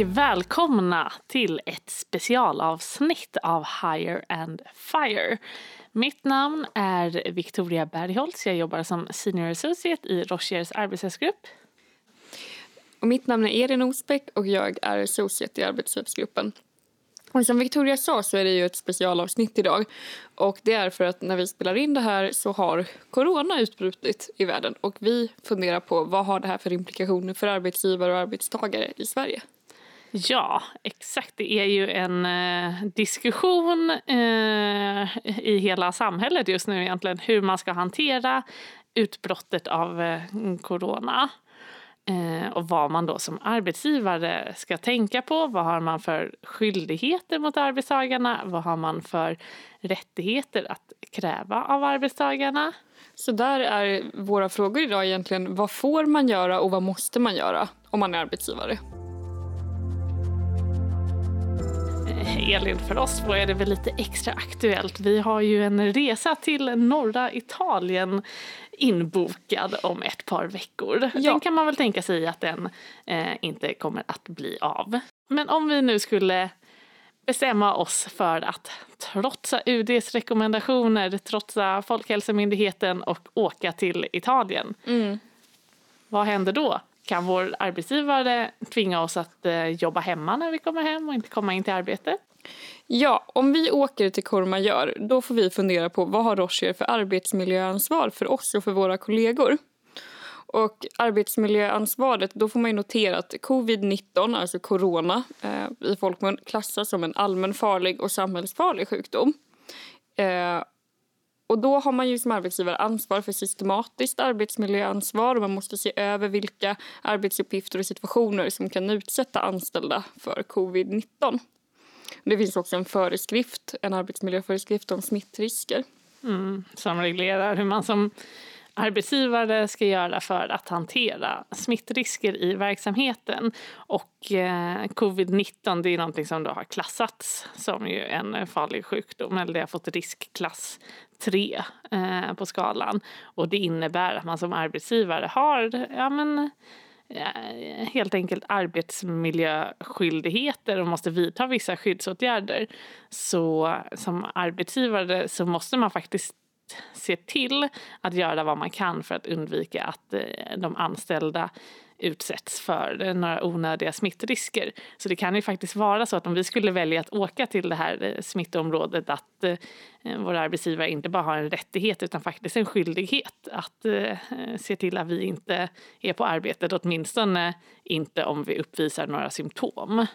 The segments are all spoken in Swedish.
och välkomna till ett specialavsnitt av Hire and Fire. Mitt namn är Victoria Bergholtz. Jag jobbar som Senior Associate i Rochers arbetsgrupp. Och mitt namn är Elin Osbeck och jag är associate i arbetsgruppen. Och som Victoria sa så är det ju ett specialavsnitt idag. Och det är för att när vi spelar in det här så har corona utbrutit i världen. Och vi funderar på vad har det här för implikationer för arbetsgivare och arbetstagare i Sverige. Ja, exakt. Det är ju en eh, diskussion eh, i hela samhället just nu egentligen hur man ska hantera utbrottet av eh, corona. Eh, och vad man då som arbetsgivare ska tänka på. Vad har man för skyldigheter mot arbetstagarna? Vad har man för rättigheter att kräva av arbetstagarna? Så där är våra frågor idag egentligen. Vad får man göra och vad måste man göra om man är arbetsgivare? Elin, för oss är det väl lite extra aktuellt. Vi har ju en resa till norra Italien inbokad om ett par veckor. Ja. Den kan man väl tänka sig att den eh, inte kommer att bli av. Men om vi nu skulle bestämma oss för att trotsa UDs rekommendationer, trotsa Folkhälsomyndigheten och åka till Italien. Mm. Vad händer då? Kan vår arbetsgivare tvinga oss att eh, jobba hemma när vi kommer hem och inte komma in till arbetet? Ja, om vi åker till Courmayeur då får vi fundera på vad har Rocher för arbetsmiljöansvar för oss och för våra kollegor. Och arbetsmiljöansvaret, då får man notera att covid-19, alltså corona, eh, i folkmun klassas som en allmän farlig och samhällsfarlig sjukdom. Eh, och då har man ju som arbetsgivare ansvar för systematiskt arbetsmiljöansvar och man måste se över vilka arbetsuppgifter och situationer som kan utsätta anställda för covid-19. Det finns också en föreskrift, en arbetsmiljöföreskrift om smittrisker. Mm, som reglerar hur man som arbetsgivare ska göra för att hantera smittrisker i verksamheten. Och eh, covid-19 det är någonting som då har klassats som ju en farlig sjukdom, eller det har fått riskklass 3 eh, på skalan. Och det innebär att man som arbetsgivare har ja, men, Eh, helt enkelt arbetsmiljöskyldigheter och måste vidta vissa skyddsåtgärder. Så som arbetsgivare så måste man faktiskt se till att göra vad man kan för att undvika att eh, de anställda utsätts för några onödiga smittrisker. Så det kan ju faktiskt vara så att om vi skulle välja att åka till det här eh, smittområdet att eh, eh, våra arbetsgivare inte bara har en rättighet utan faktiskt en skyldighet att se till att vi inte är på arbetet, åtminstone inte om vi uppvisar några symptom.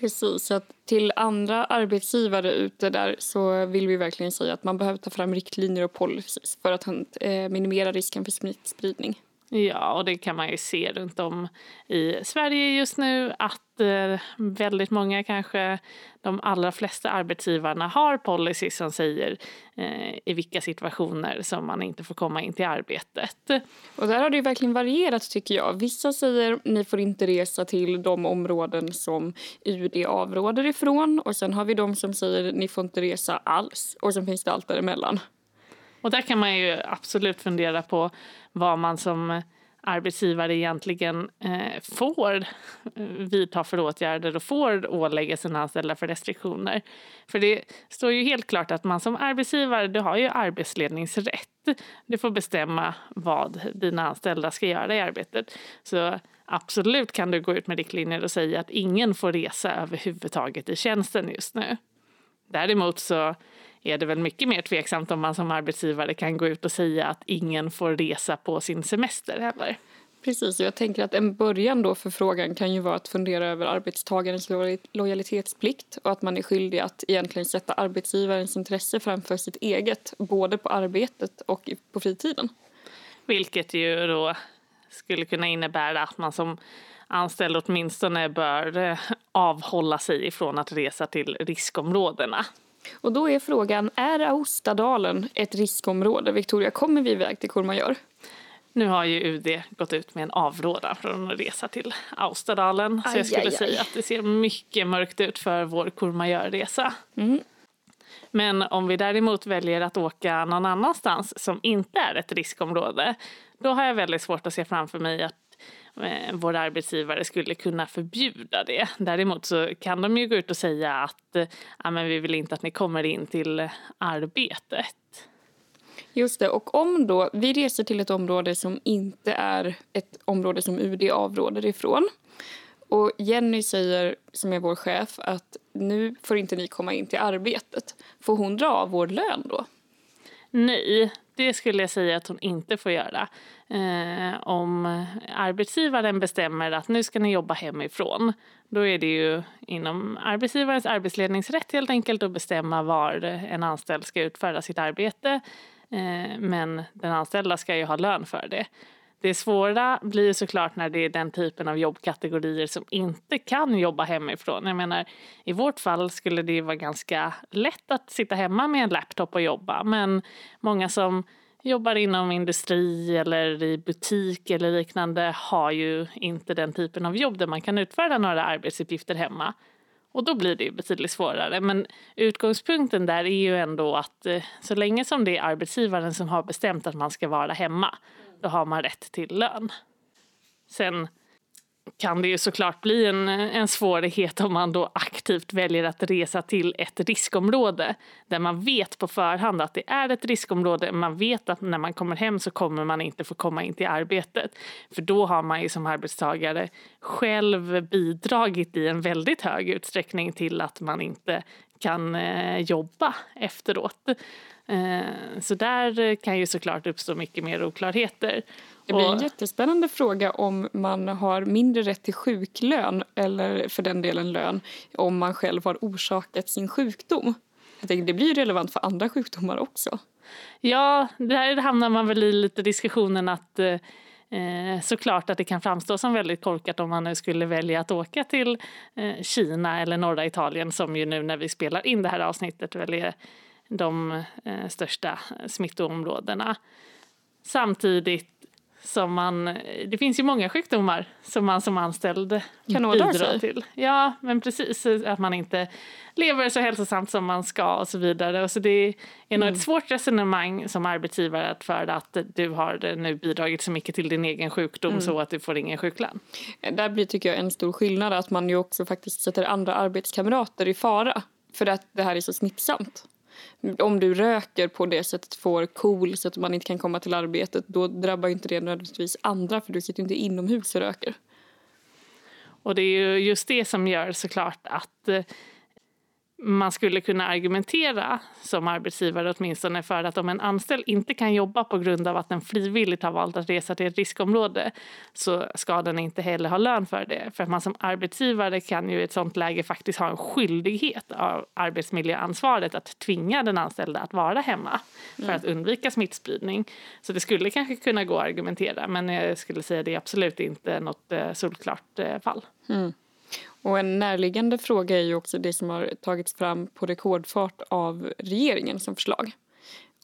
Precis, så att till andra arbetsgivare ute där så vill vi verkligen säga att man behöver ta fram riktlinjer och policies för att minimera risken för smittspridning. Ja, och det kan man ju se runt om i Sverige just nu att eh, väldigt många, kanske de allra flesta arbetsgivarna har policies som säger eh, i vilka situationer som man inte får komma in till arbetet. Och där har det verkligen varierat tycker jag. Vissa säger ni får inte resa till de områden som UD avråder ifrån och sen har vi de som säger ni får inte resa alls och sen finns det allt däremellan. Och där kan man ju absolut fundera på vad man som arbetsgivare egentligen eh, får eh, vidta för åtgärder och får ålägga sina anställda för restriktioner. För det står ju helt klart att man som arbetsgivare du har ju arbetsledningsrätt. Du får bestämma vad dina anställda ska göra i arbetet. Så absolut kan du gå ut med riktlinjer och säga att ingen får resa överhuvudtaget i tjänsten just nu. Däremot så är det väl mycket mer tveksamt om man som arbetsgivare kan gå ut och säga att ingen får resa på sin semester heller. Precis, och jag tänker att en början då för frågan kan ju vara att fundera över arbetstagarens lojalitetsplikt och att man är skyldig att egentligen sätta arbetsgivarens intresse framför sitt eget, både på arbetet och på fritiden. Vilket ju då skulle kunna innebära att man som anställd åtminstone bör eh, avhålla sig ifrån att resa till riskområdena. Och då är frågan, är Austadalen ett riskområde? Victoria, kommer vi iväg till Courmayeur? Nu har ju UD gått ut med en avrådan från att resa till Austadalen. Så jag skulle aj, aj. säga att det ser mycket mörkt ut för vår Courmayeur-resa. Mm. Men om vi däremot väljer att åka någon annans som inte är ett riskområde Då har jag väldigt svårt att se framför mig att eh, våra arbetsgivare skulle kunna förbjuda det. Däremot så kan de ju gå ut och säga att eh, ja, men vi vill inte att ni kommer in till arbetet. Just det, och om då vi reser till ett område som inte är ett område som UD avråder ifrån och Jenny säger, som är vår chef, att nu får inte ni komma in till arbetet. Får hon dra av vår lön då? Nej, det skulle jag säga att hon inte får göra. Eh, om arbetsgivaren bestämmer att nu ska ni jobba hemifrån då är det ju inom arbetsgivarens arbetsledningsrätt helt enkelt att bestämma var en anställd ska utföra sitt arbete. Eh, men den anställda ska ju ha lön för det. Det svåra blir såklart när det är den typen av jobbkategorier som inte kan jobba hemifrån. Jag menar, I vårt fall skulle det vara ganska lätt att sitta hemma med en laptop och jobba men många som jobbar inom industri eller i butik eller liknande har ju inte den typen av jobb där man kan utföra några arbetsuppgifter hemma. Och då blir det ju betydligt svårare. Men utgångspunkten där är ju ändå att eh, så länge som det är arbetsgivaren som har bestämt att man ska vara hemma då har man rätt till lön. Sen kan det ju såklart bli en, en svårighet om man då aktivt väljer att resa till ett riskområde där man vet på förhand att det är ett riskområde. Man vet att när man kommer hem så kommer man inte få komma in till arbetet. För då har man ju som arbetstagare själv bidragit i en väldigt hög utsträckning till att man inte kan eh, jobba efteråt. Eh, så där kan ju såklart uppstå mycket mer oklarheter. Det blir en jättespännande fråga om man har mindre rätt till sjuklön eller för den delen lön om man själv har orsakat sin sjukdom. Jag tänker, det blir relevant för andra sjukdomar också. Ja, där hamnar man väl i lite diskussionen att eh, såklart att det kan framstå som väldigt korkat om man nu skulle välja att åka till eh, Kina eller norra Italien som ju nu när vi spelar in det här avsnittet väl är de eh, största smittoområdena. Samtidigt som man, det finns ju många sjukdomar som man som anställd kan bidrar till. Ja, men precis. Att man inte lever så hälsosamt som man ska och så vidare. Och så det är nog mm. ett svårt resonemang som arbetsgivare att föra att du har nu bidragit så mycket till din egen sjukdom mm. så att du får ingen sjuklön. Där blir tycker jag en stor skillnad att man ju också faktiskt sätter andra arbetskamrater i fara för att det här är så smittsamt om du röker på det sättet får KOL så att man inte kan komma till arbetet då drabbar inte det nödvändigtvis andra för du sitter inte inomhus och röker. Och det är ju just det som gör såklart att eh, man skulle kunna argumentera som arbetsgivare åtminstone för att om en anställd inte kan jobba på grund av att den frivilligt har valt att resa till ett riskområde så ska den inte heller ha lön för det. För att man som arbetsgivare kan ju i ett sånt läge faktiskt ha en skyldighet av arbetsmiljöansvaret att tvinga den anställda att vara hemma för mm. att undvika smittspridning. Så det skulle kanske kunna gå att argumentera men jag skulle säga att det är absolut inte något eh, solklart eh, fall. Mm. Och en närliggande fråga är ju också det som har tagits fram på rekordfart av regeringen som förslag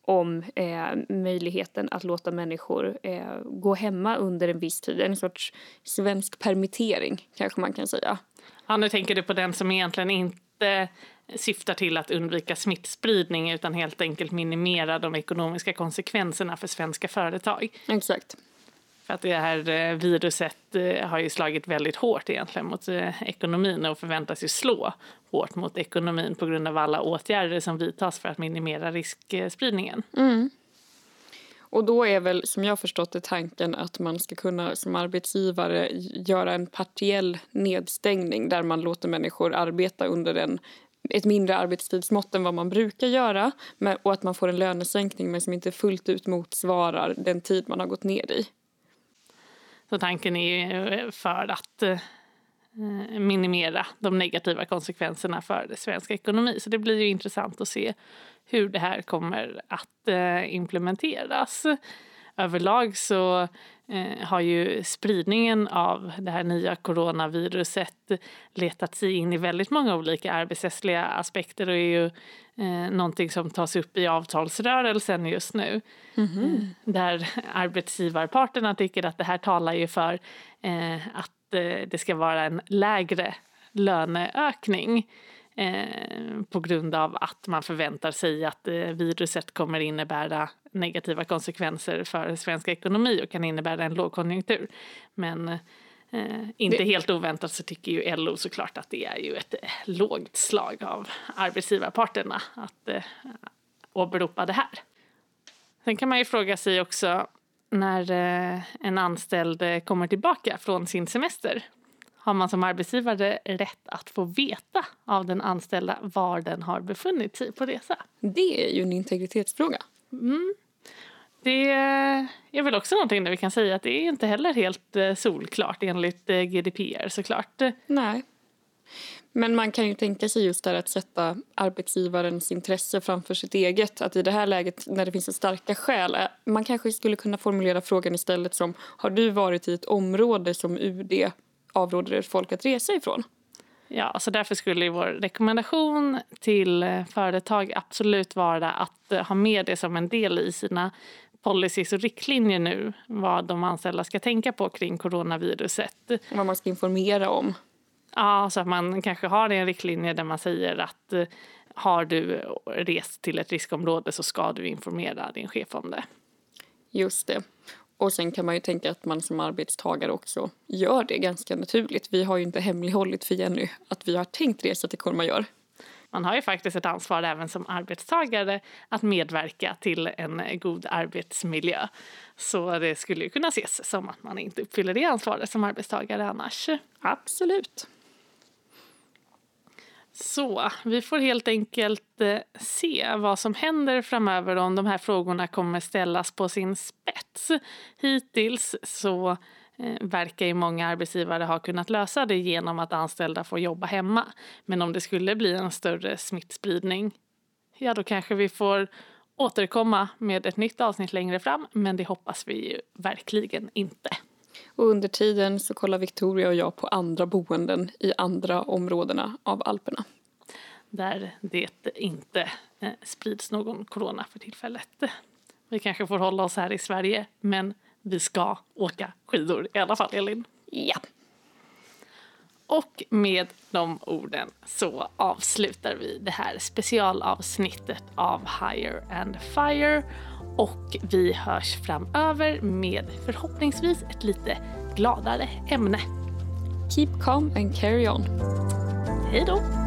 om eh, möjligheten att låta människor eh, gå hemma under en viss tid. En sorts svensk permittering, kanske man kan säga. Ja, nu tänker du på den som egentligen inte syftar till att undvika smittspridning utan helt enkelt minimera de ekonomiska konsekvenserna för svenska företag. Exakt. För att det här eh, viruset eh, har ju slagit väldigt hårt egentligen mot eh, ekonomin och förväntas ju slå hårt mot ekonomin på grund av alla åtgärder som vidtas för att minimera riskspridningen. Mm. Och då är väl som jag förstått det tanken att man ska kunna som arbetsgivare göra en partiell nedstängning där man låter människor arbeta under en ett mindre arbetstidsmått än vad man brukar göra och att man får en lönesänkning men som inte fullt ut motsvarar den tid man har gått ner i. Så tanken är eh, för att eh, minimera de negativa konsekvenserna för svensk ekonomi. Så det blir ju intressant att se hur det här kommer att eh, implementeras. Överlag så eh, har ju spridningen av det här nya coronaviruset letat sig in i väldigt många olika arbetsrättsliga aspekter och är ju eh, någonting som tas upp i avtalsrörelsen just nu. Mm -hmm. Där arbetsgivarparterna tycker att det här talar ju för eh, att eh, det ska vara en lägre löneökning eh, på grund av att man förväntar sig att eh, viruset kommer innebära negativa konsekvenser för svensk ekonomi och kan innebära en lågkonjunktur. Men eh, inte helt oväntat så tycker ju LO såklart att det är ju ett eh, lågt slag av arbetsgivarparterna att eh, åberopa det här. Sen kan man ju fråga sig också när eh, en anställd eh, kommer tillbaka från sin semester har man som arbetsgivare rätt att få veta av den anställda var den har befunnit sig på resa. Det är ju en integritetsfråga. Mm. Det är väl också någonting där vi kan säga att det är inte heller helt eh, solklart enligt GDPR såklart. Nej. Men man kan ju tänka sig just där att sätta arbetsgivarens intresse framför sitt eget. Att i det här läget när det finns så starka skäl, eh, man kanske skulle kunna formulera frågan istället som har du varit i ett område som UD avråder folk att resa ifrån? Ja, så därför skulle vår rekommendation till eh, företag absolut vara att eh, ha med det som en del i sina policies och riktlinjer nu vad de anställda ska tänka på kring coronaviruset. Vad man ska informera om. Ja, så att man kanske har en riktlinje där man säger att eh, har du rest till ett riskområde så ska du informera din chef om det. Just det. Och sen kan man ju tänka att man som arbetstagare också gör det ganska naturligt. Vi har ju inte hemlighållit för Jenny att vi har tänkt resa till Courmayeur. Man har ju faktiskt ett ansvar även som arbetstagare att medverka till en god arbetsmiljö. Så det skulle ju kunna ses som att man inte uppfyller det ansvaret som arbetstagare annars. Absolut. Så vi får helt enkelt eh, se vad som händer framöver om de här frågorna kommer ställas på sin spets. Hittills så eh, verkar ju många arbetsgivare ha kunnat lösa det genom att anställda får jobba hemma. Men om det skulle bli en större smittspridning, ja då kanske vi får återkomma med ett nytt avsnitt längre fram, men det hoppas vi ju verkligen inte. Och under tiden så kollar Victoria och jag på andra boenden i andra områdena av Alperna. Där det inte eh, sprids någon corona för tillfället. Vi kanske får hålla oss här i Sverige, men vi ska åka skidor i alla fall, Elin. Ja. Och med de orden så avslutar vi det här specialavsnittet av Higher and Fire och vi hörs framöver med förhoppningsvis ett lite gladare ämne. Keep calm and carry on. Hej då!